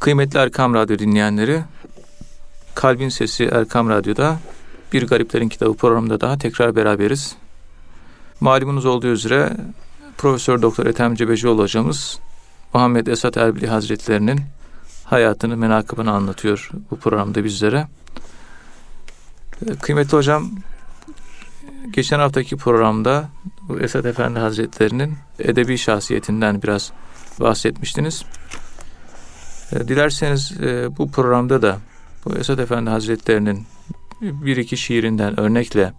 Kıymetli Erkam Radyo dinleyenleri, Kalbin Sesi Erkam Radyo'da Bir Gariplerin Kitabı programında daha tekrar beraberiz. Malumunuz olduğu üzere Profesör Doktor Ethem Cebecioğlu hocamız Muhammed Esat Erbili Hazretlerinin hayatını, menakıbını anlatıyor bu programda bizlere. Kıymetli hocam, geçen haftaki programda bu Esat Efendi Hazretlerinin edebi şahsiyetinden biraz bahsetmiştiniz. E, dilerseniz e, bu programda da bu Esat Efendi Hazretlerinin bir iki şiirinden örnekle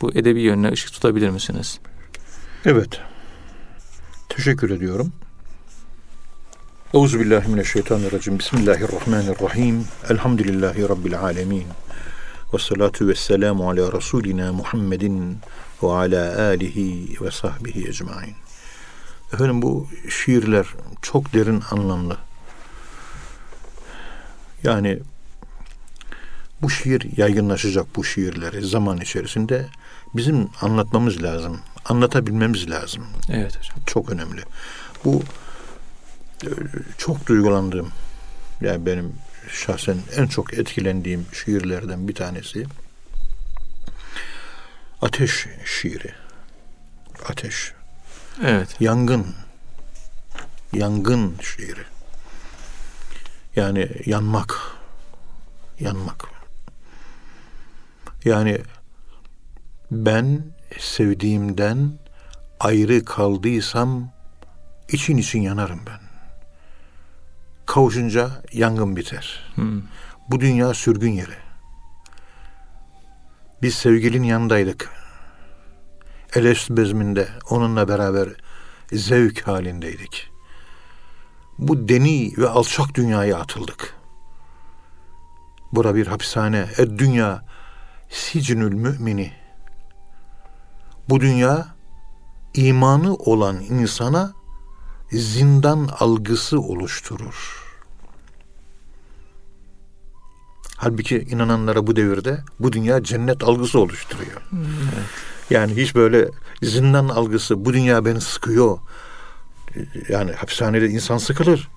bu edebi yönüne ışık tutabilir misiniz? Evet. Teşekkür ediyorum. Euzubillahimineşşeytanirracim. Bismillahirrahmanirrahim. Elhamdülillahi Rabbil alemin. Ve salatu ve selamu ala Resulina Muhammedin ve ala alihi ve sahbihi ecmain. Efendim bu şiirler çok derin anlamlı. Yani bu şiir yaygınlaşacak bu şiirleri zaman içerisinde bizim anlatmamız lazım. Anlatabilmemiz lazım. Evet hocam. Çok önemli. Bu e, çok duygulandığım yani benim şahsen en çok etkilendiğim şiirlerden bir tanesi Ateş şiiri. Ateş. Evet. Yangın. Yangın şiiri. Yani yanmak. Yanmak. Yani ben sevdiğimden ayrı kaldıysam için için yanarım ben. Kavuşunca yangın biter. Hmm. Bu dünya sürgün yeri. Biz sevgilinin yanındaydık. Elest bezminde onunla beraber zevk halindeydik. Bu deni ve alçak dünyaya atıldık. Bura bir hapishane. Ed dünya sicnül mümini. Bu dünya imanı olan insana zindan algısı oluşturur. Halbuki inananlara bu devirde bu dünya cennet algısı oluşturuyor. Evet. Yani hiç böyle zindan algısı, bu dünya beni sıkıyor. Yani hapishanede insan sıkılır.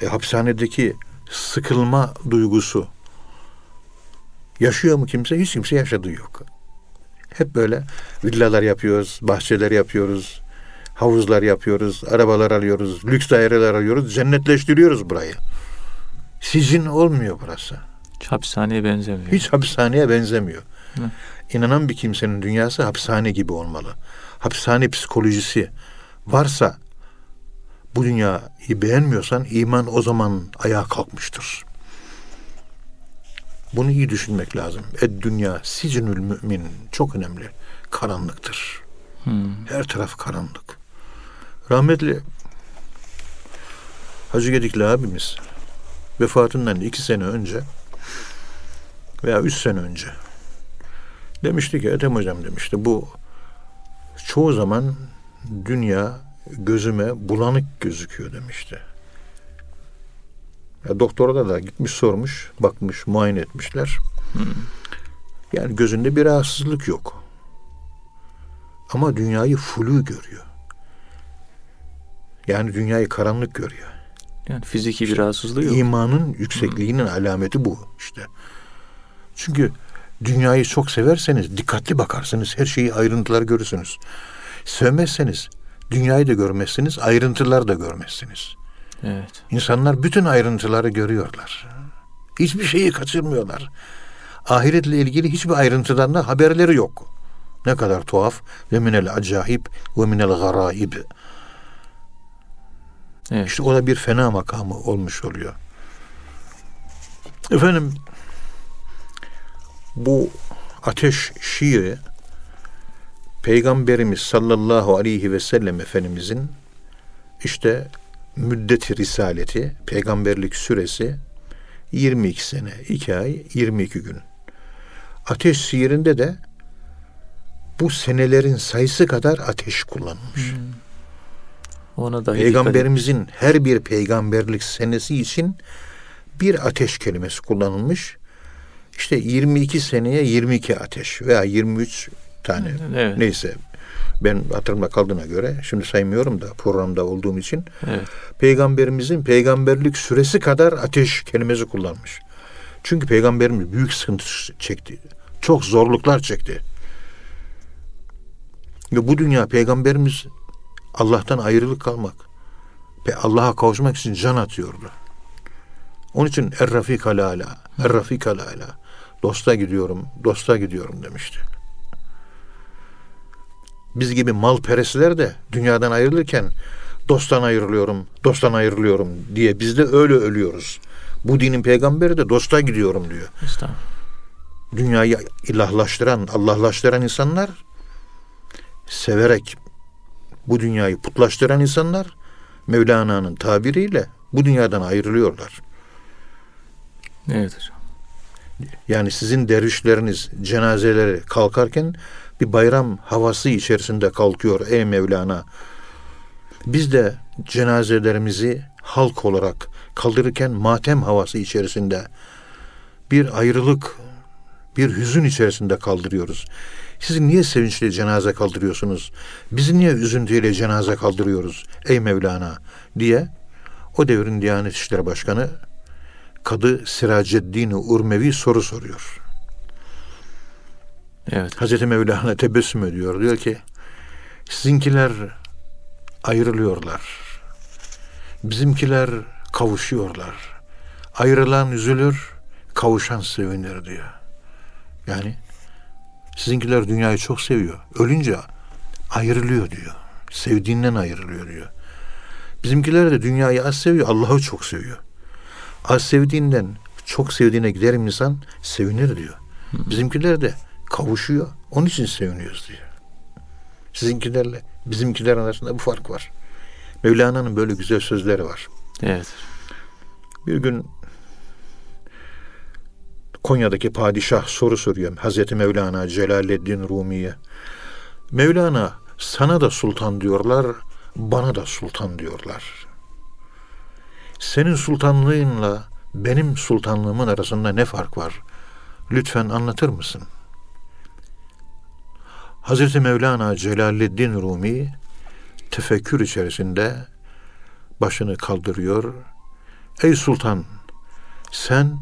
E, hapishanedeki sıkılma duygusu yaşıyor mu kimse? Hiç kimse yaşadığı yok. Hep böyle villalar yapıyoruz, bahçeler yapıyoruz, havuzlar yapıyoruz, arabalar alıyoruz, lüks daireler alıyoruz, cennetleştiriyoruz burayı. Sizin olmuyor burası. Hiç hapishaneye benzemiyor. Hiç hapishaneye benzemiyor. Hı. İnanan bir kimsenin dünyası hapishane gibi olmalı. Hapishane psikolojisi varsa bu dünyayı beğenmiyorsan iman o zaman ayağa kalkmıştır. Bunu iyi düşünmek lazım. Ed dünya sicnül mümin çok önemli. Karanlıktır. Hmm. Her taraf karanlık. Rahmetli Hacı Gedikli abimiz vefatından iki sene önce veya üç sene önce demişti ki Ethem Hocam demişti bu çoğu zaman dünya gözüme bulanık gözüküyor demişti. Ya doktora da gitmiş sormuş, bakmış, muayene etmişler. Yani gözünde bir rahatsızlık yok. Ama dünyayı flu görüyor. Yani dünyayı karanlık görüyor. Yani fiziki bir rahatsızlığı yok. İmanın yüksekliğinin alameti bu işte. Çünkü dünyayı çok severseniz dikkatli bakarsınız. Her şeyi ayrıntılar görürsünüz. Sevmezseniz dünyayı da görmezsiniz, ayrıntılar da görmezsiniz. Evet. İnsanlar bütün ayrıntıları görüyorlar. Hiçbir şeyi kaçırmıyorlar. Ahiretle ilgili hiçbir ayrıntıdan da haberleri yok. Ne kadar tuhaf ve minel acayip ve minel garaib. Evet. İşte o da bir fena makamı olmuş oluyor. Efendim bu ateş şiiri Peygamberimiz sallallahu aleyhi ve sellem Efendimizin işte müddeti risaleti, peygamberlik süresi 22 sene, 2 ay, 22 gün. Ateş şiirinde de bu senelerin sayısı kadar ateş kullanılmış. Ona da Peygamberimizin her bir peygamberlik senesi için bir ateş kelimesi kullanılmış. İşte 22 seneye 22 ateş veya 23 tane Evet. neyse Ben hatırımda kaldığına göre şimdi saymıyorum da programda olduğum için Evet. peygamberimizin peygamberlik süresi kadar ateş kelimesi kullanmış. Çünkü peygamberimiz büyük sıkıntı çekti. Çok zorluklar çekti. Ve bu dünya peygamberimiz Allah'tan ayrılık kalmak ve Allah'a kavuşmak için can atıyordu. Onun için Er-Rafik ala Er-Rafik ala Dosta gidiyorum, dosta gidiyorum demişti. Biz gibi malperestler de dünyadan ayrılırken dosttan ayrılıyorum, dosttan ayrılıyorum diye biz de öyle ölüyoruz. Bu dinin peygamberi de dosta gidiyorum diyor. Dünyayı ilahlaştıran, Allahlaştıran insanlar severek bu dünyayı putlaştıran insanlar Mevlana'nın tabiriyle bu dünyadan ayrılıyorlar. Evet hocam. Yani sizin dervişleriniz cenazeleri kalkarken bir bayram havası içerisinde kalkıyor ey Mevlana. Biz de cenazelerimizi halk olarak kaldırırken matem havası içerisinde bir ayrılık, bir hüzün içerisinde kaldırıyoruz. Siz niye sevinçle cenaze kaldırıyorsunuz? Biz niye üzüntüyle cenaze kaldırıyoruz ey Mevlana diye o devrin Diyanet İşleri Başkanı Kadı Siraceddin Urmevi soru soruyor. Evet. Hazreti Mevlana tebessüm ediyor. Diyor ki sizinkiler ayrılıyorlar. Bizimkiler kavuşuyorlar. Ayrılan üzülür, kavuşan sevinir diyor. Yani sizinkiler dünyayı çok seviyor. Ölünce ayrılıyor diyor. Sevdiğinden ayrılıyor diyor. Bizimkiler de dünyayı az seviyor, Allah'ı çok seviyor. Az sevdiğinden çok sevdiğine gider insan sevinir diyor. Bizimkiler de kavuşuyor. Onun için seviniyoruz diyor. Sizinkilerle bizimkiler arasında bu fark var. Mevlana'nın böyle güzel sözleri var. Evet. Bir gün Konya'daki padişah soru soruyor Hazreti Mevlana Celaleddin Rumi'ye. Mevlana sana da sultan diyorlar, bana da sultan diyorlar. Senin sultanlığınla benim sultanlığımın arasında ne fark var? Lütfen anlatır mısın? Hazreti Mevlana Celaleddin Rumi tefekkür içerisinde başını kaldırıyor. Ey sultan sen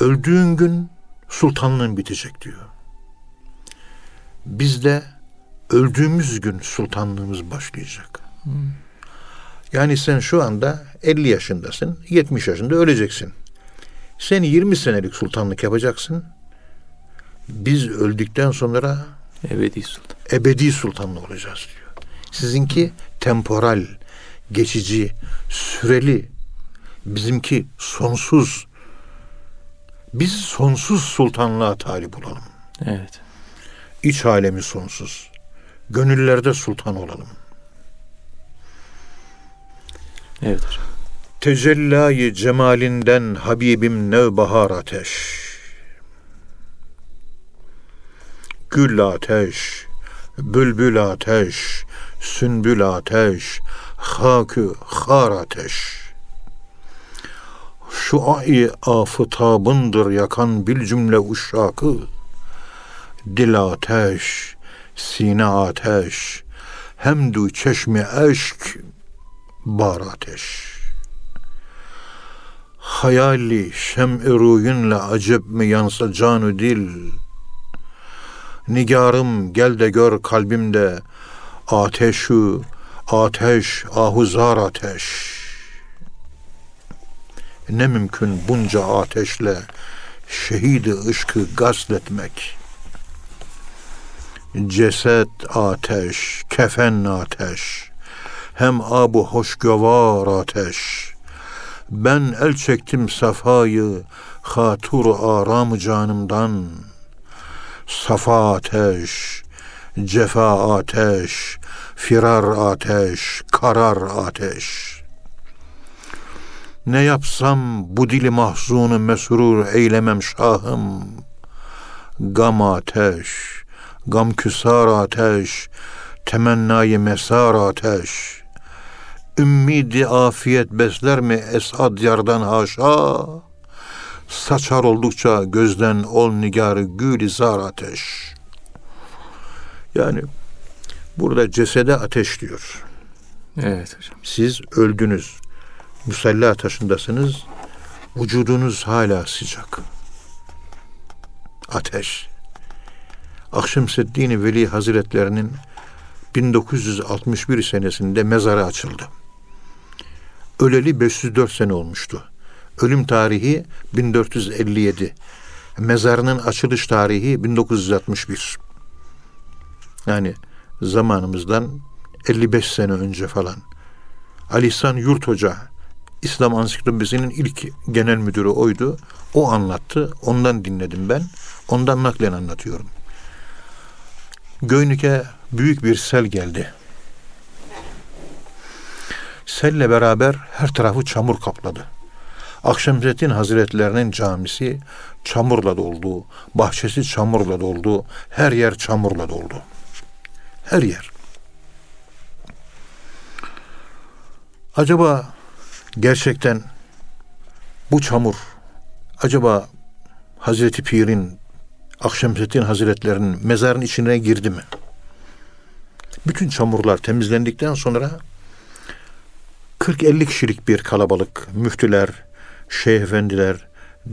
öldüğün gün sultanlığın bitecek diyor. Biz de öldüğümüz gün sultanlığımız başlayacak. Yani sen şu anda 50 yaşındasın, 70 yaşında öleceksin. Sen 20 senelik sultanlık yapacaksın. Biz öldükten sonra Ebedi sultan. ebedi sultanlı olacağız diyor. Sizinki temporal, geçici, süreli. Bizimki sonsuz. Biz sonsuz sultanlığa talip olalım. Evet. İç alemi sonsuz. Gönüllerde sultan olalım. Evet hocam. Tecellayı cemalinden Habibim nevbahar ateş. Gül ateş, bülbül ateş, sünbül ateş, hakü har ateş. Şu ay afıtabındır yakan bil cümle uşakı. Dil ateş, sine ateş, hemdü çeşmi eşk, bar ateş. Hayali şem-i ruyunla acep mi yansa canü dil. Nigarım gel de gör kalbimde ateşü, ateş, ahuzar ateş. Ne mümkün bunca ateşle şehidi ışkı gasletmek. Ceset ateş, kefen ateş, hem abu hoşgövar ateş. Ben el çektim safayı, hatur aram canımdan. Safa ateş, cefa ateş, firar ateş, karar ateş. Ne yapsam bu dili mahzunu mesrur eylemem şahım. Gam ateş, gam küsar ateş, temennayı mesar ateş. Ümmidi afiyet besler mi esad yardan haşa? Saçar oldukça gözden ol nigar gülizar ateş. Yani Burada cesede ateş diyor. Evet hocam. Siz öldünüz. Musalla taşındasınız. Vücudunuz hala sıcak. Ateş. Akşemseddin Veli Hazretlerinin 1961 senesinde mezarı açıldı. Öleli 504 sene olmuştu. Ölüm tarihi 1457. Mezarının açılış tarihi 1961. Yani zamanımızdan 55 sene önce falan. Ali İhsan Yurt Hoca İslam Ansiklopedisi'nin ilk genel müdürü oydu. O anlattı. Ondan dinledim ben. Ondan naklen anlatıyorum. Göynük'e büyük bir sel geldi. Selle beraber her tarafı çamur kapladı. Akşemseddin Hazretlerinin camisi çamurla doldu. Bahçesi çamurla doldu. Her yer çamurla doldu. Her yer. Acaba gerçekten bu çamur acaba Hazreti Pir'in Akşemseddin Hazretlerinin mezarın içine girdi mi? Bütün çamurlar temizlendikten sonra 40-50 kişilik bir kalabalık, müftüler, şeyh efendiler,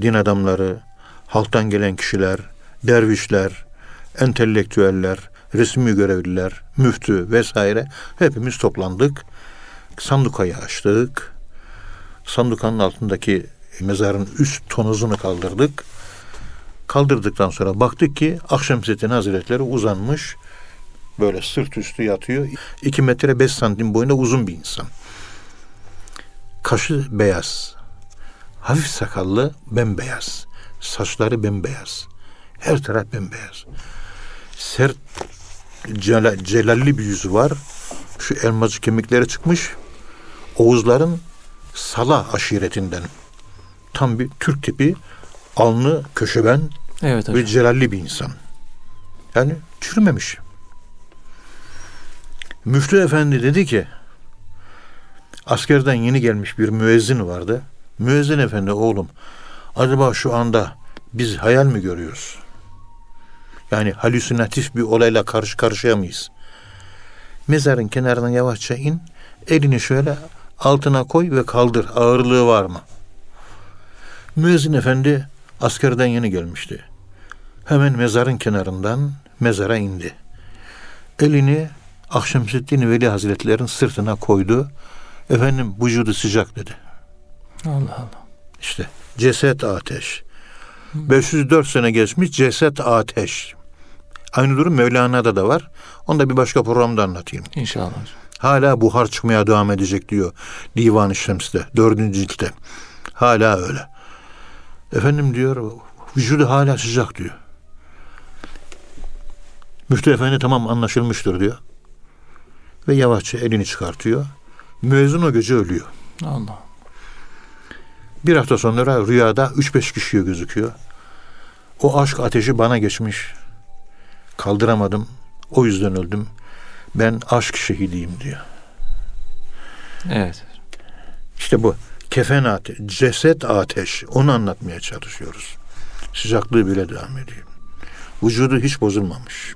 din adamları, halktan gelen kişiler, dervişler, entelektüeller, resmi görevliler, müftü vesaire hepimiz toplandık. Sandukayı açtık. Sandukanın altındaki mezarın üst tonozunu kaldırdık. Kaldırdıktan sonra baktık ki Akşemseddin Hazretleri uzanmış. Böyle sırt üstü yatıyor. 2 metre 5 santim boyunda uzun bir insan. Kaşı beyaz. Hafif sakallı bembeyaz. Saçları bembeyaz. Her taraf bembeyaz. Sert celal, celalli bir yüzü var. Şu elmacık kemikleri çıkmış. Oğuzların Sala aşiretinden. Tam bir Türk tipi alnı köşeben Evet hocam. ve celalli bir insan. Yani çürümemiş. Müftü efendi dedi ki askerden yeni gelmiş bir müezzin vardı. Müezzin efendi oğlum acaba şu anda biz hayal mi görüyoruz? Yani halüsinatif bir olayla karşı karşıya mıyız? Mezarın kenarından yavaşça in, elini şöyle altına koy ve kaldır. Ağırlığı var mı? Müezzin efendi askerden yeni gelmişti. Hemen mezarın kenarından mezara indi. Elini Akşemseddin Veli Hazretleri'nin sırtına koydu. Efendim vücudu sıcak dedi. Allah Allah. İşte ceset ateş. 504 sene geçmiş ceset ateş. Aynı durum Mevlana'da da var. Onu da bir başka programda anlatayım. İnşallah. Hala buhar çıkmaya devam edecek diyor Divan-ı Şems'te, dördüncü ciltte. Hala öyle. Efendim diyor, vücudu hala sıcak diyor. Müftü efendi tamam anlaşılmıştır diyor. Ve yavaşça elini çıkartıyor. Müezzin o gece ölüyor. Allah. Bir hafta sonra rüyada 3-5 kişiye gözüküyor. O aşk ateşi bana geçmiş. Kaldıramadım. O yüzden öldüm. Ben aşk şehidiyim diyor. Evet. İşte bu. Kefen ateş, ceset ateş. Onu anlatmaya çalışıyoruz. Sıcaklığı bile devam ediyor. Vücudu hiç bozulmamış.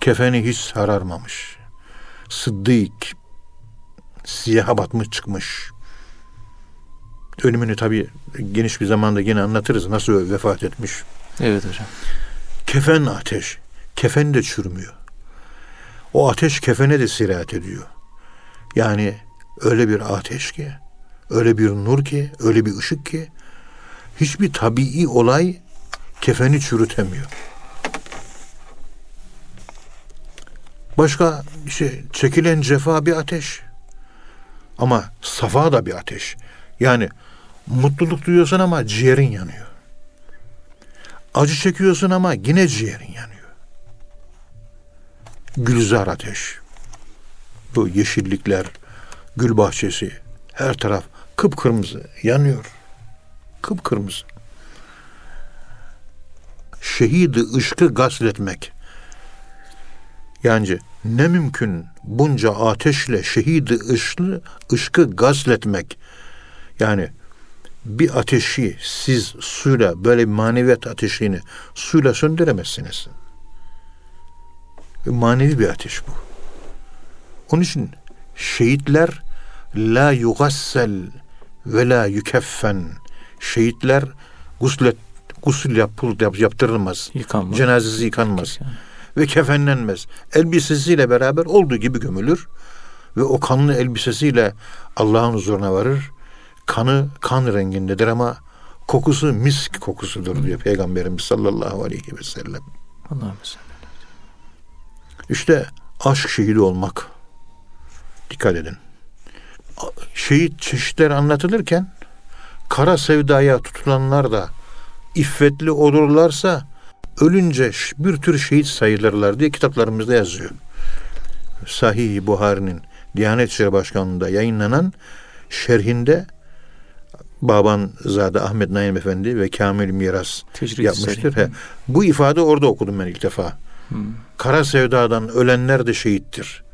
Kefeni hiç sararmamış. Sıddık siyaha batmış çıkmış. Ölümünü tabii geniş bir zamanda yine anlatırız. Nasıl vefat etmiş. Evet hocam. Kefen ateş. Kefen de çürümüyor. O ateş kefene de sirayet ediyor. Yani öyle bir ateş ki, öyle bir nur ki, öyle bir ışık ki hiçbir tabii olay kefeni çürütemiyor. Başka işte çekilen cefa bir ateş. Ama safa da bir ateş. Yani mutluluk duyuyorsun ama ciğerin yanıyor. Acı çekiyorsun ama yine ciğerin yanıyor. Gülzar ateş. Bu yeşillikler, gül bahçesi, her taraf kıpkırmızı yanıyor. Kıpkırmızı. Şehidi ışkı gasletmek. Yani ne mümkün bunca ateşle şehidi ışkı, ışkı gasletmek. Yani bir ateşi siz suyla böyle bir maneviyat ateşini suyla söndüremezsiniz. Manevi bir ateş bu. Onun için şehitler la yugassel ve la yükeffen. Şehitler guslet gusül yapıl, yap, yaptırılmaz. Yıkanmaz. Cenazesi yıkanmaz. Yani. Ve kefenlenmez. Elbisesiyle beraber olduğu gibi gömülür. Ve o kanlı elbisesiyle Allah'ın huzuruna varır. Kanı kan rengindedir ama kokusu misk kokusudur diyor Peygamberimiz sallallahu aleyhi ve sellem. Allah'ım. İşte aşk şehidi olmak. Dikkat edin. Şehit çeşitleri anlatılırken kara sevdaya tutulanlar da iffetli olurlarsa ölünce bir tür şehit sayılırlar diye kitaplarımızda yazıyor. Sahih Buhari'nin Diyanet İşleri Başkanlığı'nda yayınlanan şerhinde Baban Zade Ahmet Naim Efendi ve Kamil Miras Tecrid yapmıştır. He. Bu ifade orada okudum ben ilk defa. Hmm. Kara sevdadan ölenler de şehittir.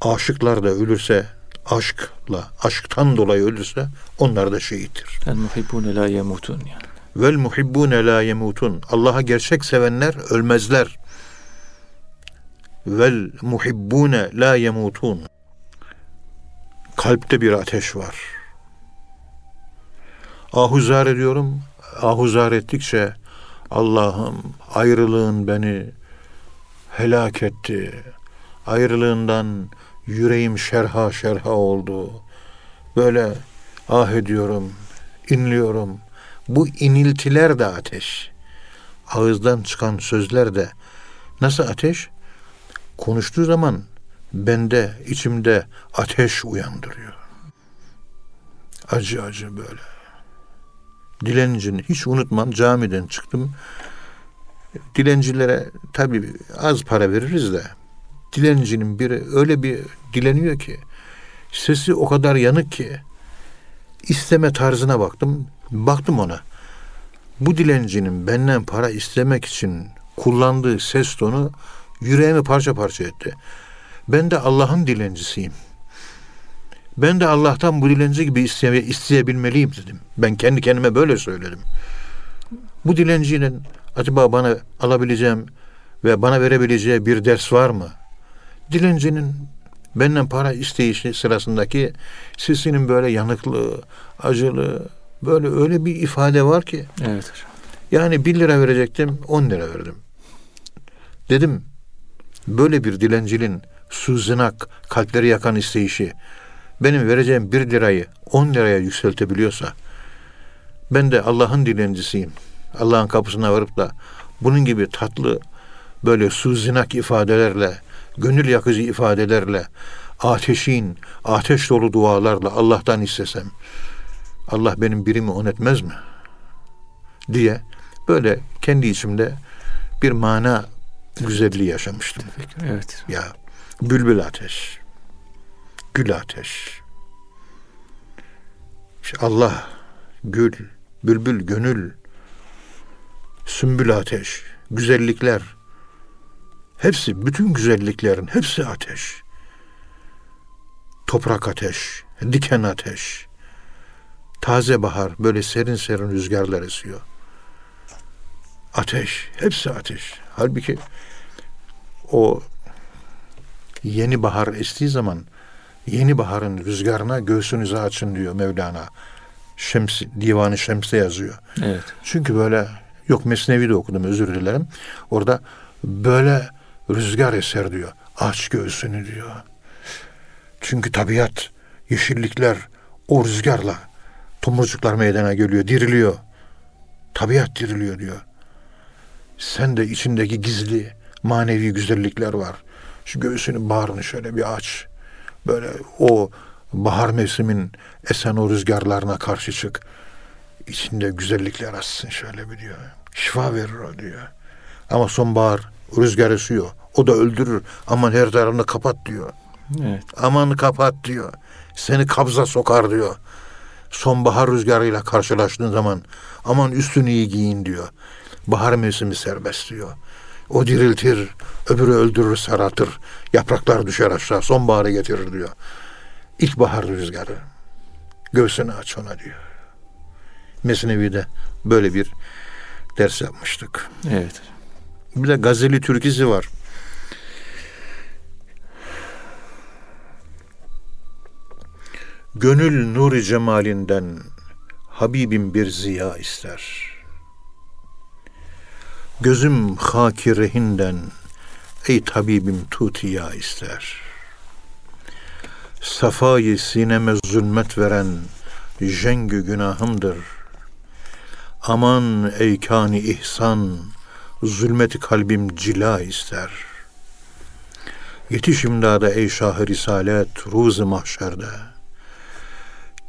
Aşıklar da ölürse aşkla, aşktan dolayı ölürse onlar da şehittir. El muhibbune la yemutun yani. Vel muhibbune la yemutun. Allah'a gerçek sevenler ölmezler. Vel muhibbune la yemutun. Kalpte bir ateş var. Ahuzar ediyorum. Ahuzar ettikçe Allah'ım ayrılığın beni helak etti. Ayrılığından yüreğim şerha şerha oldu. Böyle ah ediyorum, inliyorum. Bu iniltiler de ateş. Ağızdan çıkan sözler de nasıl ateş? Konuştuğu zaman bende, içimde ateş uyandırıyor. Acı acı böyle. Dilencini hiç unutmam camiden çıktım. Dilencilere tabii az para veririz de dilencinin biri öyle bir dileniyor ki sesi o kadar yanık ki isteme tarzına baktım. Baktım ona. Bu dilencinin benden para istemek için kullandığı ses tonu yüreğimi parça parça etti. Ben de Allah'ın dilencisiyim. Ben de Allah'tan bu dilenci gibi isteye, isteyebilmeliyim dedim. Ben kendi kendime böyle söyledim. Bu dilencinin acaba bana alabileceğim ve bana verebileceği bir ders var mı? Dilencinin benden para isteyişi sırasındaki sesinin böyle yanıklı, acılı, böyle öyle bir ifade var ki. Evet hocam. Yani bir lira verecektim, on lira verdim. Dedim, böyle bir dilencinin suzınak, kalpleri yakan isteyişi, benim vereceğim bir lirayı on liraya yükseltebiliyorsa, ben de Allah'ın dilencisiyim. Allah'ın kapısına varıp da bunun gibi tatlı, böyle suzinak ifadelerle, gönül yakıcı ifadelerle, ateşin, ateş dolu dualarla Allah'tan istesem, Allah benim birimi on etmez mi? diye böyle kendi içimde bir mana güzelliği yaşamıştım. Evet. Ya bülbül ateş, gül ateş. İşte Allah, gül, bülbül, gönül, sümbül ateş, güzellikler. Hepsi, bütün güzelliklerin hepsi ateş. Toprak ateş, diken ateş. Taze bahar, böyle serin serin rüzgarlar esiyor. Ateş, hepsi ateş. Halbuki o yeni bahar estiği zaman yeni baharın rüzgarına göğsünüzü açın diyor Mevlana. Şems, Divanı Şems'te yazıyor. Evet. Çünkü böyle yok Mesnevi'de okudum özür dilerim. Orada böyle rüzgar eser diyor. Aç göğsünü diyor. Çünkü tabiat, yeşillikler o rüzgarla tomurcuklar meydana geliyor, diriliyor. Tabiat diriliyor diyor. Sen de içindeki gizli manevi güzellikler var. Şu göğsünü, bağrını şöyle bir aç. Böyle o bahar mevsimin esen o rüzgarlarına karşı çık. İçinde güzellikler açsın şöyle bir diyor. Şifa verir o diyor. Ama sonbahar rüzgar esiyor. O da öldürür. Aman her tarafını kapat diyor. Evet. Aman kapat diyor. Seni kabza sokar diyor. Sonbahar rüzgarıyla karşılaştığın zaman aman üstünü iyi giyin diyor. Bahar mevsimi serbest diyor. O diriltir, öbürü öldürür, saratır. Yapraklar düşer aşağı, sonbaharı getirir diyor. İlkbahar rüzgarı. Göğsünü aç ona diyor. Mesnevi'de böyle bir ders yapmıştık. Evet. Bir de Gazeli türkisi var. Gönül nuri cemalinden Habibim bir ziya ister.'' Gözüm haki rehinden ey tabibim tutiya ister. Safayı sineme zulmet veren jengü günahımdır. Aman ey kani ihsan, zulmeti kalbim cila ister. Yetiş imdada ey şah risalet, ruz mahşerde.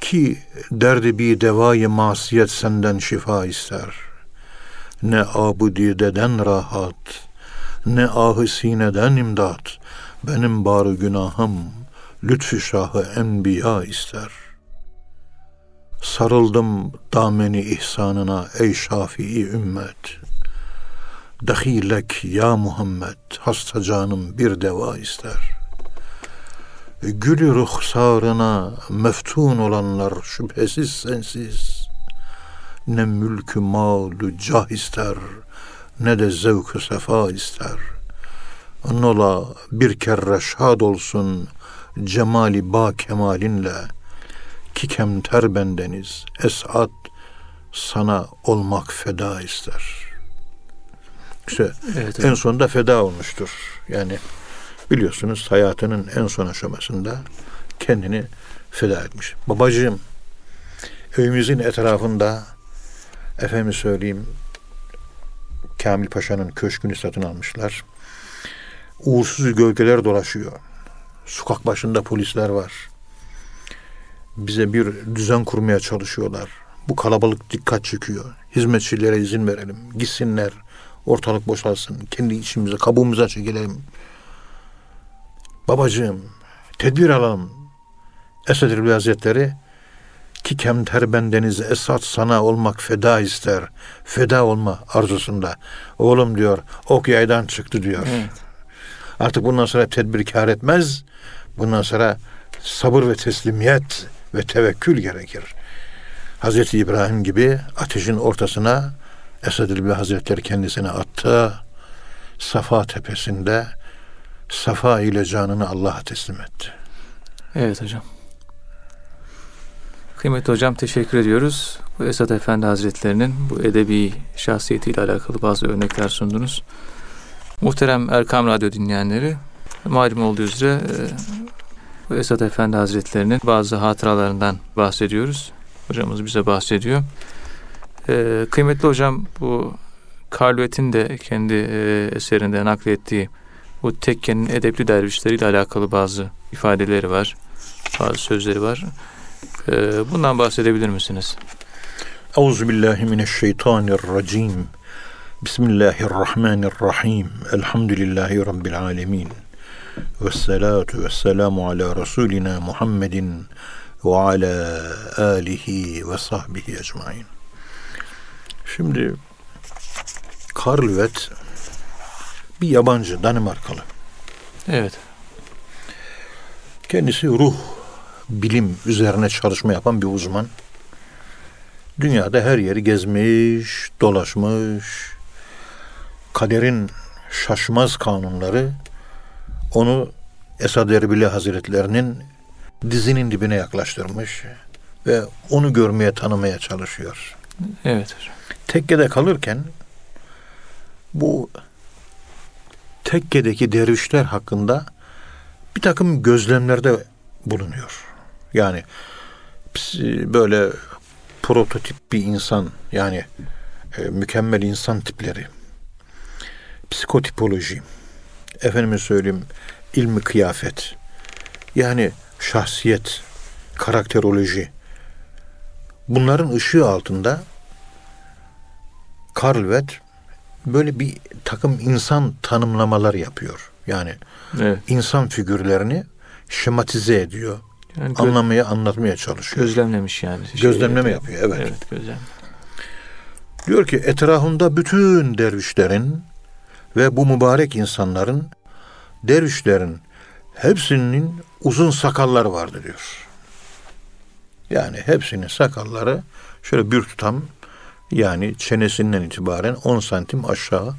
Ki derdi bir devayı masiyet senden şifa ister. Ne abudideden rahat, ne ahı sineden imdat. Benim barı günahım, lütfü şahı enbiya ister. Sarıldım dameni ihsanına ey şafii ümmet. Dahilek ya Muhammed, hasta canım bir deva ister.'' Gülü ruhsarına meftun olanlar şüphesiz sensiz. Ne mülkü malu cah ister, ne de zevk sefa ister. Nola bir kere şad olsun cemali ba kemalinle. Ki kemter bendeniz, esat sana olmak feda ister. İşte evet, en sonunda feda olmuştur. Yani biliyorsunuz hayatının en son aşamasında kendini feda etmiş. Babacığım evimizin etrafında efendim söyleyeyim Kamil Paşa'nın köşkünü satın almışlar. Uğursuz gölgeler dolaşıyor. Sokak başında polisler var. Bize bir düzen kurmaya çalışıyorlar. Bu kalabalık dikkat çekiyor. Hizmetçilere izin verelim. Gitsinler. Ortalık boşalsın. Kendi içimize, kabuğumuza çekilelim. Babacığım tedbir alalım. Esed Hazretleri ki kemter bendeniz esat sana olmak feda ister. Feda olma arzusunda. Oğlum diyor ok yaydan çıktı diyor. Evet. Artık bundan sonra tedbir kar etmez. Bundan sonra sabır ve teslimiyet ve tevekkül gerekir. Hazreti İbrahim gibi ateşin ortasına Esed Erbil Hazretleri kendisini attı. Safa tepesinde safa ile canını Allah'a teslim etti. Evet hocam. Kıymetli hocam teşekkür ediyoruz. Bu Esat Efendi Hazretlerinin bu edebi şahsiyetiyle alakalı bazı örnekler sundunuz. Muhterem Erkam Radyo dinleyenleri, malum olduğu üzere e, bu Esat Efendi Hazretlerinin bazı hatıralarından bahsediyoruz. Hocamız bize bahsediyor. E, kıymetli hocam bu Karlvet'in de kendi e, eserinde naklettiği bu tekkenin edepli dervişleriyle alakalı bazı ifadeleri var. Bazı sözleri var. Ee, bundan bahsedebilir misiniz? Euzubillahimineşşeytanirracim. Bismillahirrahmanirrahim. Elhamdülillahi Rabbil alemin. Ve salatu ve selamu ala Resulina Muhammedin ve ala alihi ve sahbihi ecmain. Şimdi Karl Wett bir yabancı Danimarkalı. Evet. Kendisi ruh bilim üzerine çalışma yapan bir uzman. Dünyada her yeri gezmiş, dolaşmış. Kaderin şaşmaz kanunları onu Esad Erbili Hazretlerinin dizinin dibine yaklaştırmış ve onu görmeye, tanımaya çalışıyor. Evet. Tekkede kalırken bu tekkedeki dervişler hakkında bir takım gözlemlerde bulunuyor. Yani böyle prototip bir insan yani e, mükemmel insan tipleri, psikotipoloji, efendime söyleyeyim ilmi kıyafet, yani şahsiyet, karakteroloji, bunların ışığı altında Karl Wett böyle bir takım insan tanımlamalar yapıyor. Yani evet. insan figürlerini şematize ediyor. Yani göz, anlamaya, anlatmaya çalışıyor. Gözlemlemiş yani. Gözlemleme yapıyor, evet. Evet, gözlem. Diyor ki etrafında bütün dervişlerin ve bu mübarek insanların dervişlerin hepsinin uzun sakalları vardı diyor. Yani hepsinin sakalları şöyle bir tutam yani çenesinden itibaren 10 santim aşağı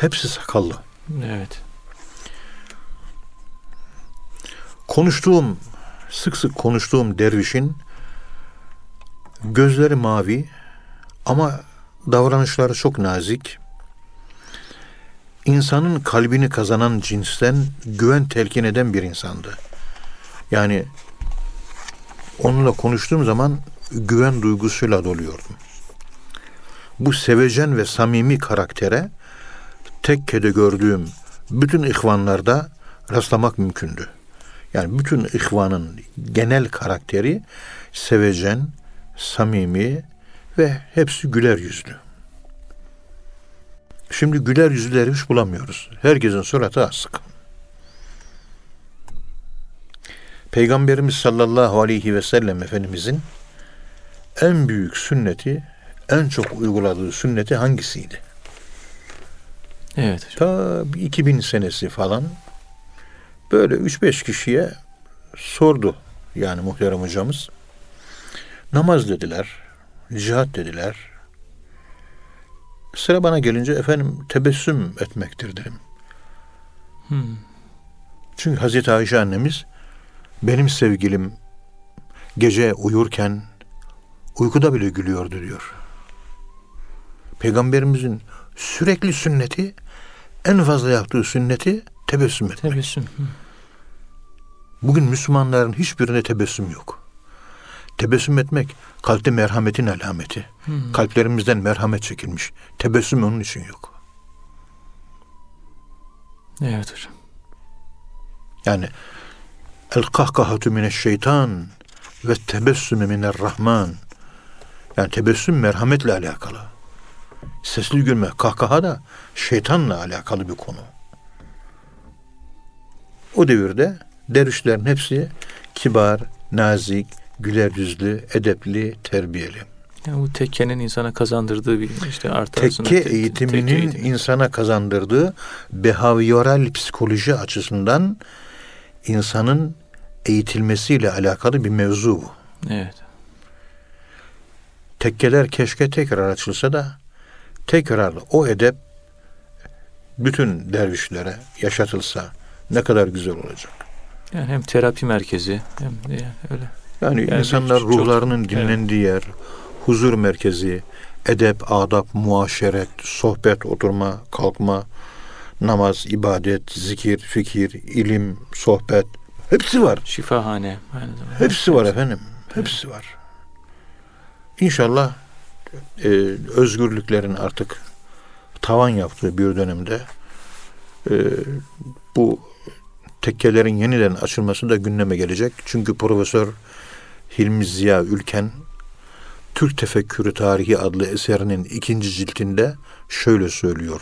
hepsi sakallı. Evet. Konuştuğum sık sık konuştuğum dervişin gözleri mavi ama davranışları çok nazik. İnsanın kalbini kazanan cinsten güven telkin eden bir insandı. Yani onunla konuştuğum zaman güven duygusuyla doluyordum. Bu sevecen ve samimi karaktere tekkede gördüğüm bütün ihvanlarda rastlamak mümkündü. Yani bütün ihvanın genel karakteri sevecen, samimi ve hepsi güler yüzlü. Şimdi güler yüzlüleri hiç bulamıyoruz. Herkesin suratı asık. Peygamberimiz sallallahu aleyhi ve sellem Efendimizin en büyük sünneti, en çok uyguladığı sünneti hangisiydi? Evet. Ta 2000 senesi falan böyle 3-5 kişiye sordu yani muhterem hocamız. Namaz dediler, cihat dediler. Sıra bana gelince efendim tebessüm etmektir dedim. Hmm. Çünkü Hazreti Ayşe annemiz benim sevgilim gece uyurken uykuda bile gülüyordu diyor. Peygamberimizin sürekli sünneti en fazla yaptığı sünneti tebessüm etmek. Tebessüm. Hı. Bugün Müslümanların hiçbirinde tebessüm yok. Tebessüm etmek kalpte merhametin alameti. Hmm. Kalplerimizden merhamet çekilmiş. Tebessüm onun için yok. Evet hocam. Yani el kahkahatu mineşşeytan ve tebessümü minerrahman. Yani tebessüm merhametle alakalı. Sesli gülme, kahkaha da şeytanla alakalı bir konu. O devirde dervişlerin hepsi kibar, nazik, güler yüzlü, edepli, terbiyeli. Yani bu tekkenin insana kazandırdığı bir işte artı Tekke te- eğitiminin tekke eğitimi. insana kazandırdığı behavioral psikoloji açısından insanın eğitilmesiyle alakalı bir mevzu bu. Evet. Tekkeler keşke tekrar açılsa da tekrar o edep bütün dervişlere yaşatılsa ne kadar güzel olacak. Yani hem terapi merkezi hem de öyle. Yani, Yani insanlar çok- ruhlarının dinlendiği yer, huzur merkezi, edep, adap, muaşeret, sohbet, oturma, kalkma, namaz, ibadet, zikir, fikir, ilim, sohbet hepsi var. Şifahane aynı zamanda. Hepsi var efendim. Hepsi var. İnşallah e, özgürlüklerin artık tavan yaptığı bir dönemde e, bu tekkelerin yeniden açılması da gündeme gelecek. Çünkü Profesör Hilmi Ziya Ülken Türk Tefekkürü Tarihi adlı eserinin ikinci ciltinde şöyle söylüyor.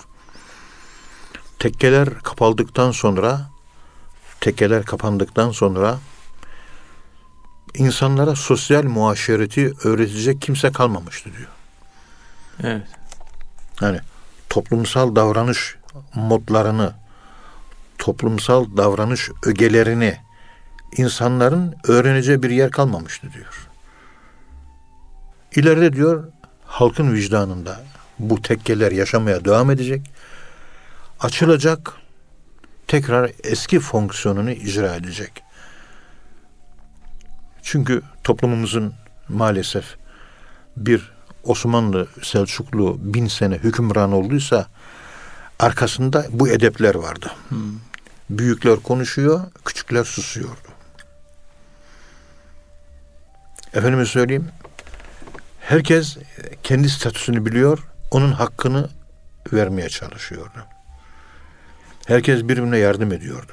Tekkeler kapaldıktan sonra tekkeler kapandıktan sonra insanlara sosyal muaşereti öğretecek kimse kalmamıştı diyor. Evet. Yani toplumsal davranış modlarını, toplumsal davranış ögelerini insanların öğreneceği bir yer kalmamıştı diyor. İleride diyor halkın vicdanında bu tekkeler yaşamaya devam edecek. Açılacak, tekrar eski fonksiyonunu icra edecek. Çünkü toplumumuzun maalesef bir Osmanlı Selçuklu bin sene hükümran olduysa arkasında bu edepler vardı. Hmm. Büyükler konuşuyor, küçükler susuyordu. Efendime söyleyeyim, herkes kendi statüsünü biliyor, onun hakkını vermeye çalışıyordu. Herkes birbirine yardım ediyordu.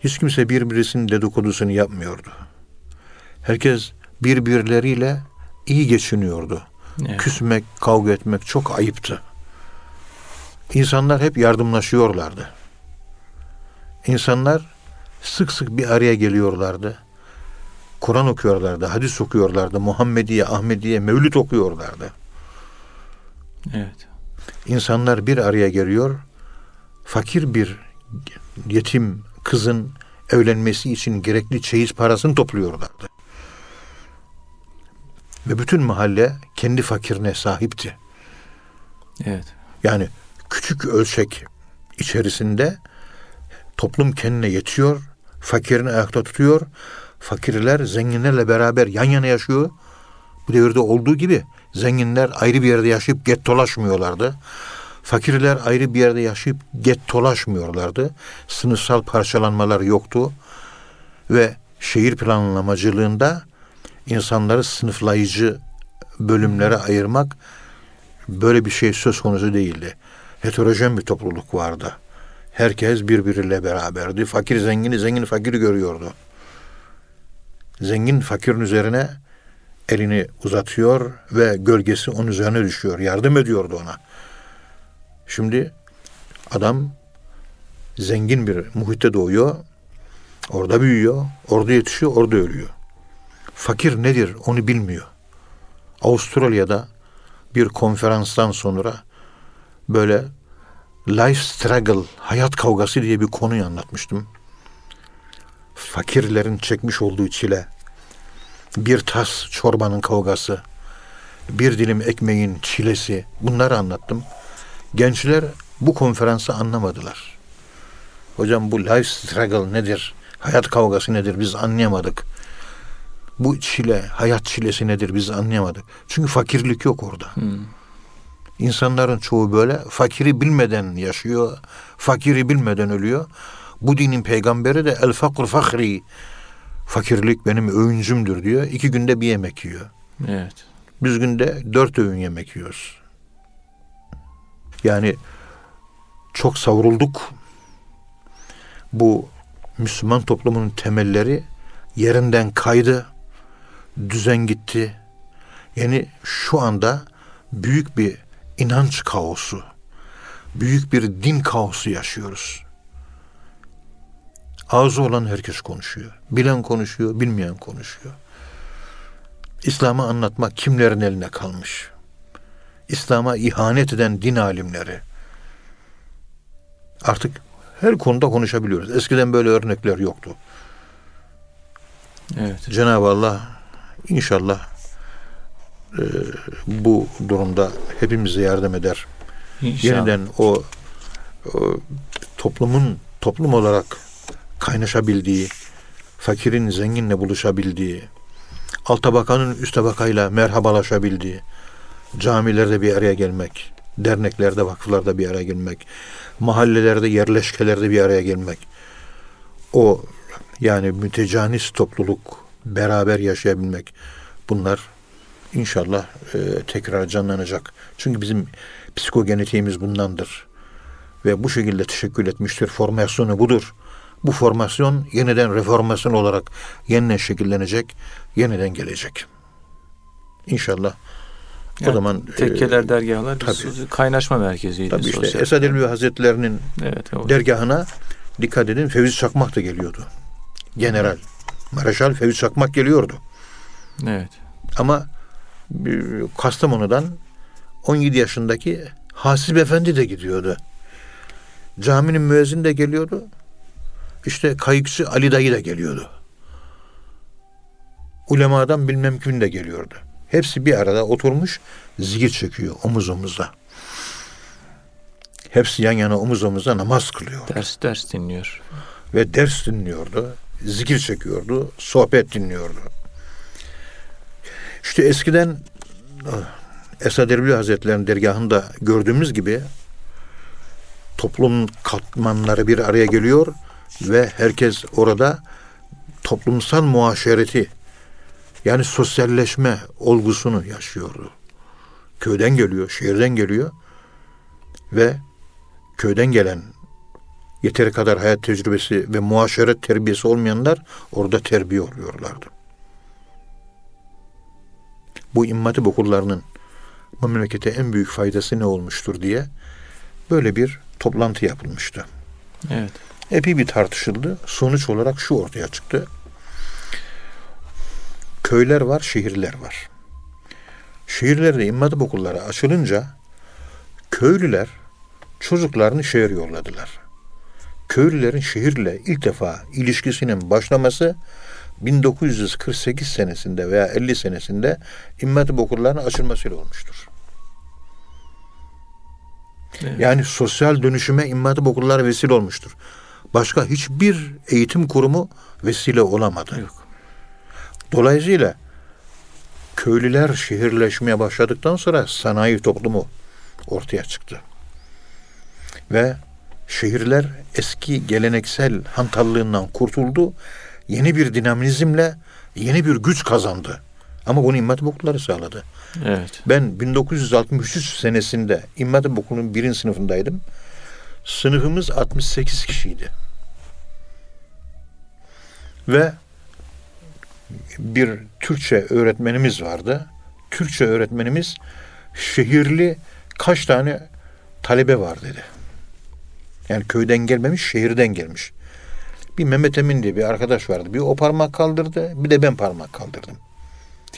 Hiç kimse birbirisinin dedikodusunu yapmıyordu. Herkes birbirleriyle iyi geçiniyordu. Evet. Küsmek, kavga etmek çok ayıptı. İnsanlar hep yardımlaşıyorlardı. İnsanlar sık sık bir araya geliyorlardı. Kur'an okuyorlardı, hadis okuyorlardı, Muhammediye, Ahmediye, Mevlüt okuyorlardı. Evet. İnsanlar bir araya geliyor, fakir bir yetim kızın evlenmesi için gerekli çeyiz parasını topluyorlardı. Ve bütün mahalle kendi fakirine sahipti. Evet. Yani küçük ölçek içerisinde toplum kendine yetiyor, fakirini ayakta tutuyor. Fakirler zenginlerle beraber yan yana yaşıyor. Bu devirde olduğu gibi zenginler ayrı bir yerde yaşayıp gettolaşmıyorlardı. Fakirler ayrı bir yerde yaşayıp gettolaşmıyorlardı. Sınıfsal parçalanmalar yoktu. Ve şehir planlamacılığında insanları sınıflayıcı bölümlere ayırmak böyle bir şey söz konusu değildi. Heterojen bir topluluk vardı. Herkes birbiriyle beraberdi. Fakir zengini, zengin fakiri görüyordu. Zengin fakirin üzerine elini uzatıyor ve gölgesi onun üzerine düşüyor. Yardım ediyordu ona. Şimdi adam zengin bir muhitte doğuyor. Orada büyüyor, orada yetişiyor, orada ölüyor. Fakir nedir onu bilmiyor. Avustralya'da bir konferanstan sonra böyle life struggle, hayat kavgası diye bir konuyu anlatmıştım. Fakirlerin çekmiş olduğu çile, bir tas çorbanın kavgası, bir dilim ekmeğin çilesi bunları anlattım. Gençler bu konferansı anlamadılar. Hocam bu life struggle nedir? Hayat kavgası nedir? Biz anlayamadık. Bu çile, hayat çilesi nedir? Biz anlayamadık. Çünkü fakirlik yok orada. Hmm. İnsanların çoğu böyle fakiri bilmeden yaşıyor, fakiri bilmeden ölüyor. Bu dinin peygamberi de el fakr fakri. Fakirlik benim öğüncümdür diyor. İki günde bir yemek yiyor. Evet. Biz günde dört öğün yemek yiyoruz. Yani çok savrulduk. Bu Müslüman toplumunun temelleri yerinden kaydı, düzen gitti. Yani şu anda büyük bir inanç kaosu, büyük bir din kaosu yaşıyoruz. Ağzı olan herkes konuşuyor. Bilen konuşuyor, bilmeyen konuşuyor. İslam'ı anlatmak kimlerin eline kalmış? İslam'a ihanet eden din alimleri. Artık her konuda konuşabiliyoruz. Eskiden böyle örnekler yoktu. Evet. Cenab-ı Allah inşallah e, bu durumda hepimize yardım eder. İnşallah. Yeniden o, o toplumun toplum olarak kaynaşabildiği, fakirin zenginle buluşabildiği, alt tabakanın üst tabakayla merhabalaşabildiği, camilerde bir araya gelmek, derneklerde, vakıflarda bir araya gelmek, mahallelerde, yerleşkelerde bir araya gelmek. O yani mütecanis topluluk, beraber yaşayabilmek. Bunlar inşallah e, tekrar canlanacak. Çünkü bizim psikogenetiğimiz bundandır. Ve bu şekilde teşekkür etmiştir. Formasyonu budur. Bu formasyon yeniden reformasyon olarak yeniden şekillenecek, yeniden gelecek. İnşallah yani, o zaman tekkeler e, dergahlar tabii, kaynaşma merkeziydi. Tabii işte Esad Elbi Hazretlerinin evet, dergahına dikkat edin Fevzi Çakmak da geliyordu. General. Mareşal Fevzi Çakmak geliyordu. Evet. Ama Kastamonu'dan 17 yaşındaki Hasip Efendi de gidiyordu. Caminin müezzin de geliyordu. İşte kayıkçı Ali Dayı da geliyordu. Ulemadan bilmem kim de geliyordu. Hepsi bir arada oturmuş zikir çekiyor omuz omuzda. Hepsi yan yana omuz omuzda namaz kılıyor. Ders ders dinliyor. Ve ders dinliyordu. Zikir çekiyordu. Sohbet dinliyordu. İşte eskiden Esad Erbil Hazretleri'nin dergahında gördüğümüz gibi toplum katmanları bir araya geliyor ve herkes orada toplumsal muaşereti yani sosyalleşme olgusunu yaşıyordu. Köyden geliyor, şehirden geliyor ve köyden gelen yeteri kadar hayat tecrübesi ve muaşeret terbiyesi olmayanlar orada terbiye oluyorlardı. Bu immatip okullarının memlekete en büyük faydası ne olmuştur diye böyle bir toplantı yapılmıştı. Evet. Epey bir tartışıldı. Sonuç olarak şu ortaya çıktı. Köyler var, şehirler var. Şehirlerde immatip okulları açılınca köylüler çocuklarını şehir yolladılar. Köylülerin şehirle ilk defa ilişkisinin başlaması 1948 senesinde veya 50 senesinde immatip okullarının açılmasıyla olmuştur. Evet. Yani sosyal dönüşüme immatip okullar vesile olmuştur. Başka hiçbir eğitim kurumu vesile olamadı. Yok. Dolayısıyla köylüler şehirleşmeye başladıktan sonra sanayi toplumu ortaya çıktı. Ve şehirler eski geleneksel hantallığından kurtuldu. Yeni bir dinamizmle yeni bir güç kazandı. Ama bunu İmam Hatip okulları sağladı. Evet. Ben 1963 senesinde İmam Hatip okulunun birinci sınıfındaydım. Sınıfımız 68 kişiydi. Ve bir Türkçe öğretmenimiz vardı. Türkçe öğretmenimiz şehirli kaç tane talebe var dedi. Yani köyden gelmemiş, şehirden gelmiş. Bir Mehmet Emin diye bir arkadaş vardı. Bir o parmak kaldırdı, bir de ben parmak kaldırdım.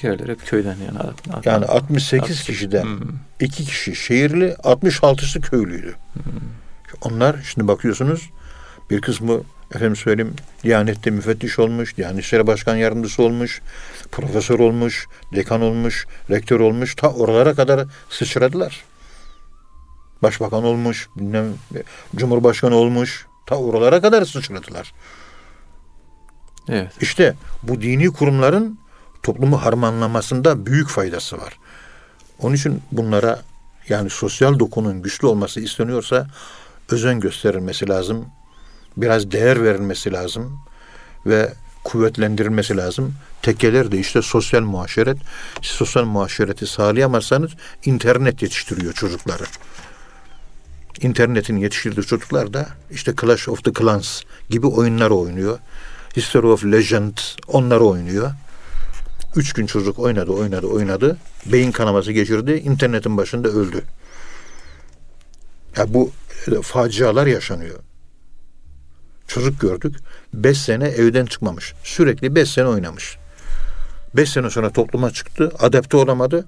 Diğerleri hep köyden yani. Yani 68 68. kişiden Hmm. iki kişi şehirli, 66'sı köylüydü. Onlar şimdi bakıyorsunuz bir kısmı efendim söyleyeyim Diyanet'te müfettiş olmuş, Diyanet İşleri Başkan Yardımcısı olmuş, profesör olmuş, dekan olmuş, rektör olmuş. Ta oralara kadar sıçradılar. Başbakan olmuş, bilmem, Cumhurbaşkanı olmuş. Ta oralara kadar sıçradılar. Evet. İşte bu dini kurumların toplumu harmanlamasında büyük faydası var. Onun için bunlara yani sosyal dokunun güçlü olması isteniyorsa özen gösterilmesi lazım. Biraz değer verilmesi lazım ve kuvvetlendirilmesi lazım. Tekkeler de işte sosyal muhaşeret. Siz sosyal muhaşereti sağlayamazsanız internet yetiştiriyor çocukları. İnternetin yetiştirdiği çocuklar da işte Clash of the Clans gibi oyunlar oynuyor. History of Legend onları oynuyor. Üç gün çocuk oynadı, oynadı, oynadı. Beyin kanaması geçirdi. internetin başında öldü. Ya bu e, facialar yaşanıyor. Çocuk gördük. Beş sene evden çıkmamış. Sürekli beş sene oynamış. Beş sene sonra topluma çıktı. Adapte olamadı.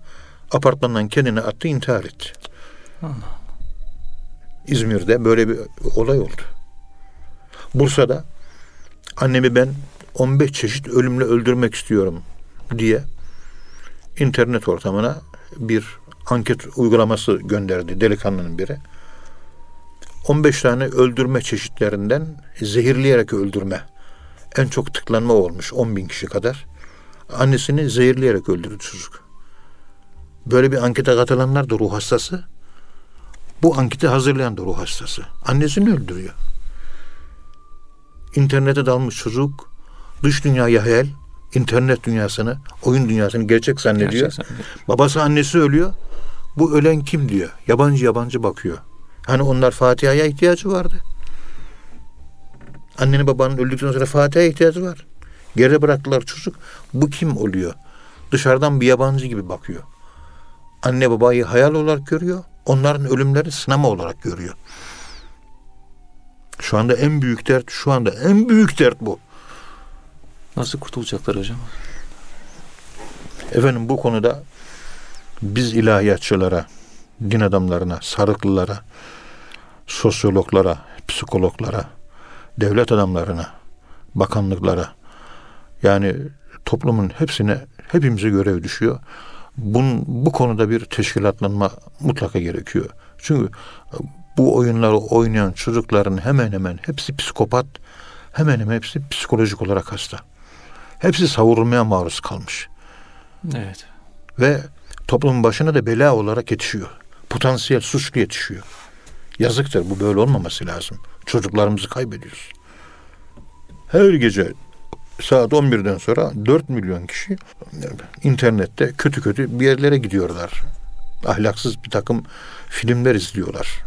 Apartmandan kendini attı, intihar etti. Allah. İzmir'de böyle bir olay oldu. Bursa'da annemi ben 15 çeşit ölümle öldürmek istiyorum diye internet ortamına bir anket uygulaması gönderdi delikanlının biri. 15 tane öldürme çeşitlerinden zehirleyerek öldürme. En çok tıklanma olmuş 10 bin kişi kadar. Annesini zehirleyerek öldürdü çocuk. Böyle bir ankete katılanlar da ruh hastası. Bu anketi hazırlayan da ruh hastası. Annesini öldürüyor. İnternete dalmış çocuk dış dünyayı hayal, internet dünyasını, oyun dünyasını gerçek zannediyor. Gerçekten. Babası annesi ölüyor. Bu ölen kim diyor. Yabancı yabancı bakıyor. Hani onlar Fatiha'ya ihtiyacı vardı. Annenin babanın öldükten sonra Fatiha'ya ihtiyacı var. Geride bıraktılar çocuk. Bu kim oluyor? Dışarıdan bir yabancı gibi bakıyor. Anne babayı hayal olarak görüyor. Onların ölümleri sınama olarak görüyor. Şu anda en büyük dert, şu anda en büyük dert bu. Nasıl kurtulacaklar hocam? Efendim bu konuda biz ilahiyatçılara, din adamlarına, sarıklılara, sosyologlara, psikologlara, devlet adamlarına, bakanlıklara yani toplumun hepsine hepimize görev düşüyor. Bun, bu konuda bir teşkilatlanma mutlaka gerekiyor. Çünkü bu oyunları oynayan çocukların hemen hemen hepsi psikopat, hemen hemen hepsi psikolojik olarak hasta. Hepsi savurulmaya maruz kalmış. Evet. Ve toplumun başına da bela olarak yetişiyor. Potansiyel suçlu yetişiyor. Yazıktır bu böyle olmaması lazım. Çocuklarımızı kaybediyoruz. Her gece saat 11'den sonra 4 milyon kişi internette kötü kötü bir yerlere gidiyorlar. Ahlaksız bir takım filmler izliyorlar.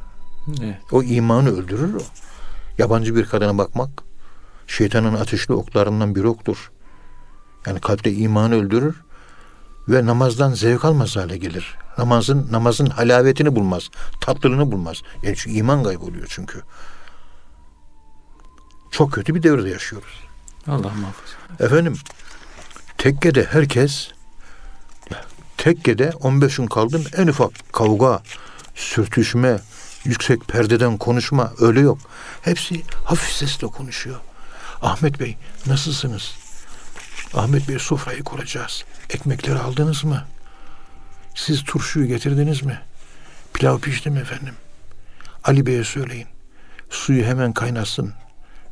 Evet. O imanı öldürür o. Yabancı bir kadına bakmak şeytanın ateşli oklarından bir oktur. Yani kalpte imanı öldürür ve namazdan zevk almaz hale gelir. Namazın namazın halavetini bulmaz, tatlılığını bulmaz. Yani çünkü iman kayboluyor çünkü. Çok kötü bir devirde yaşıyoruz. Allah muhafaza. Efendim tekkede herkes tekkede 15 gün kaldım en ufak kavga, sürtüşme, yüksek perdeden konuşma öyle yok. Hepsi hafif sesle konuşuyor. Ahmet Bey nasılsınız? Ahmet Bey sofrayı kuracağız. Ekmekleri aldınız mı? Siz turşuyu getirdiniz mi? Pilav pişti mi efendim? Ali Bey'e söyleyin. Suyu hemen kaynatsın.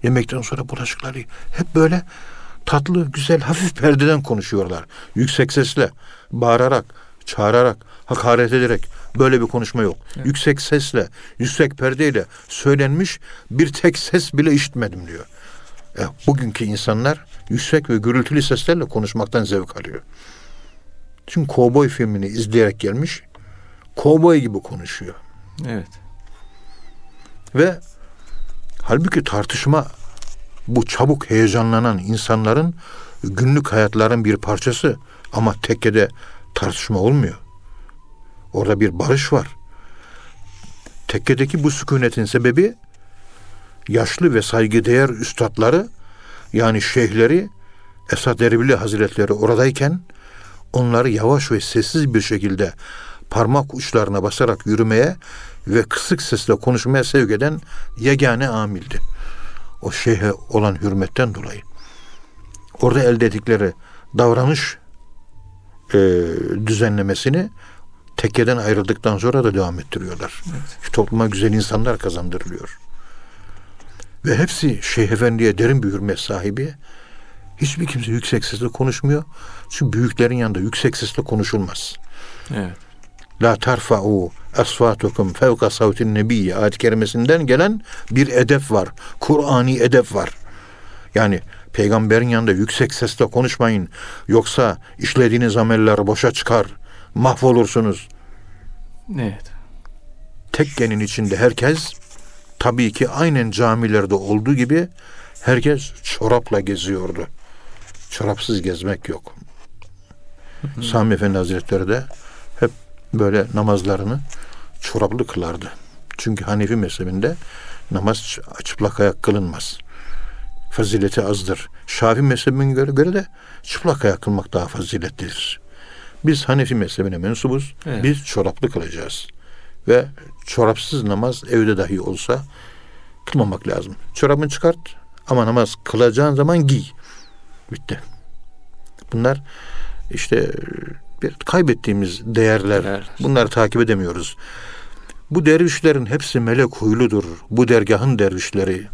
Yemekten sonra bulaşıkları hep böyle tatlı, güzel, hafif perdeden konuşuyorlar. Yüksek sesle, bağırarak, çağırarak, hakaret ederek böyle bir konuşma yok. Evet. Yüksek sesle, yüksek perdeyle söylenmiş bir tek ses bile işitmedim diyor. E, bugünkü insanlar yüksek ve gürültülü seslerle konuşmaktan zevk alıyor. Çünkü kovboy filmini izleyerek gelmiş, kovboy gibi konuşuyor. Evet. Ve halbuki tartışma bu çabuk heyecanlanan insanların günlük hayatların bir parçası ama tekkede tartışma olmuyor. Orada bir barış var. Tekkedeki bu sükunetin sebebi yaşlı ve saygıdeğer üstadları yani şeyhleri Esad Erbili Hazretleri oradayken onları yavaş ve sessiz bir şekilde parmak uçlarına basarak yürümeye ve kısık sesle konuşmaya sevk eden yegane amildi. O şeyhe olan hürmetten dolayı. Orada elde ettikleri davranış e, düzenlemesini tekkeden ayrıldıktan sonra da devam ettiriyorlar. Evet. Topluma güzel insanlar kazandırılıyor. Ve hepsi Şeyh Efendi'ye derin bir hürmet sahibi. Hiçbir kimse yüksek sesle konuşmuyor. Çünkü büyüklerin yanında yüksek sesle konuşulmaz. Evet. La tarfa'u asfatukum fevka savtin nebiyye ayet-i kerimesinden gelen bir edep var. Kur'ani edep var. Yani peygamberin yanında yüksek sesle konuşmayın. Yoksa işlediğiniz ameller boşa çıkar. Mahvolursunuz. Evet. Tekkenin içinde herkes tabii ki aynen camilerde olduğu gibi herkes çorapla geziyordu. Çorapsız gezmek yok. Sami Efendi Hazretleri de böyle namazlarını çoraplı kılardı. Çünkü Hanefi mezhebinde namaz çıplak ayak kılınmaz. Fazileti azdır. Şafi mezhebine göre, göre de çıplak ayak kılmak daha faziletlidir. Biz Hanefi mezhebine mensubuz. Evet. Biz çoraplı kılacağız. Ve çorapsız namaz evde dahi olsa kılmamak lazım. Çorabını çıkart ama namaz kılacağın zaman giy. Bitti. Bunlar işte bir kaybettiğimiz değerler. Değerler. Bunları takip edemiyoruz. Bu dervişlerin hepsi melek huyludur. Bu dergahın dervişleri.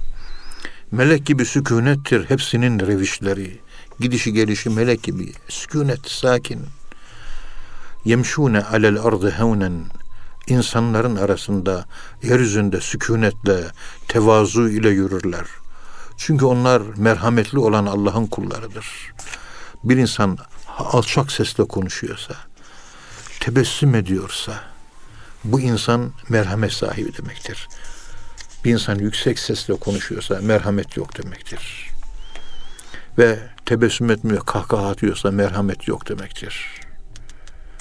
Melek gibi sükunettir hepsinin revişleri. Gidişi gelişi melek gibi. Sükunet, sakin. Yemşune alel ardı hevnen. İnsanların arasında, yeryüzünde sükunetle, tevazu ile yürürler. Çünkü onlar merhametli olan Allah'ın kullarıdır. Bir insan alçak sesle konuşuyorsa, tebessüm ediyorsa, bu insan merhamet sahibi demektir. Bir insan yüksek sesle konuşuyorsa merhamet yok demektir. Ve tebessüm etmiyor, kahkaha atıyorsa merhamet yok demektir.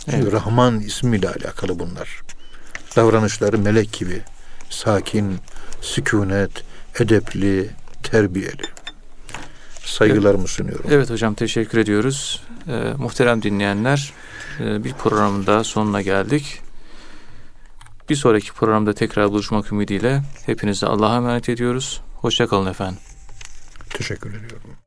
Evet. Rahman ismiyle alakalı bunlar. Davranışları melek gibi, sakin, sükunet, edepli, terbiyeli. Saygılarımı sunuyorum. Evet hocam teşekkür ediyoruz. Ee, muhterem dinleyenler e, bir programın daha sonuna geldik. Bir sonraki programda tekrar buluşmak ümidiyle hepinizi Allah'a emanet ediyoruz. Hoşçakalın efendim. Teşekkür ediyorum.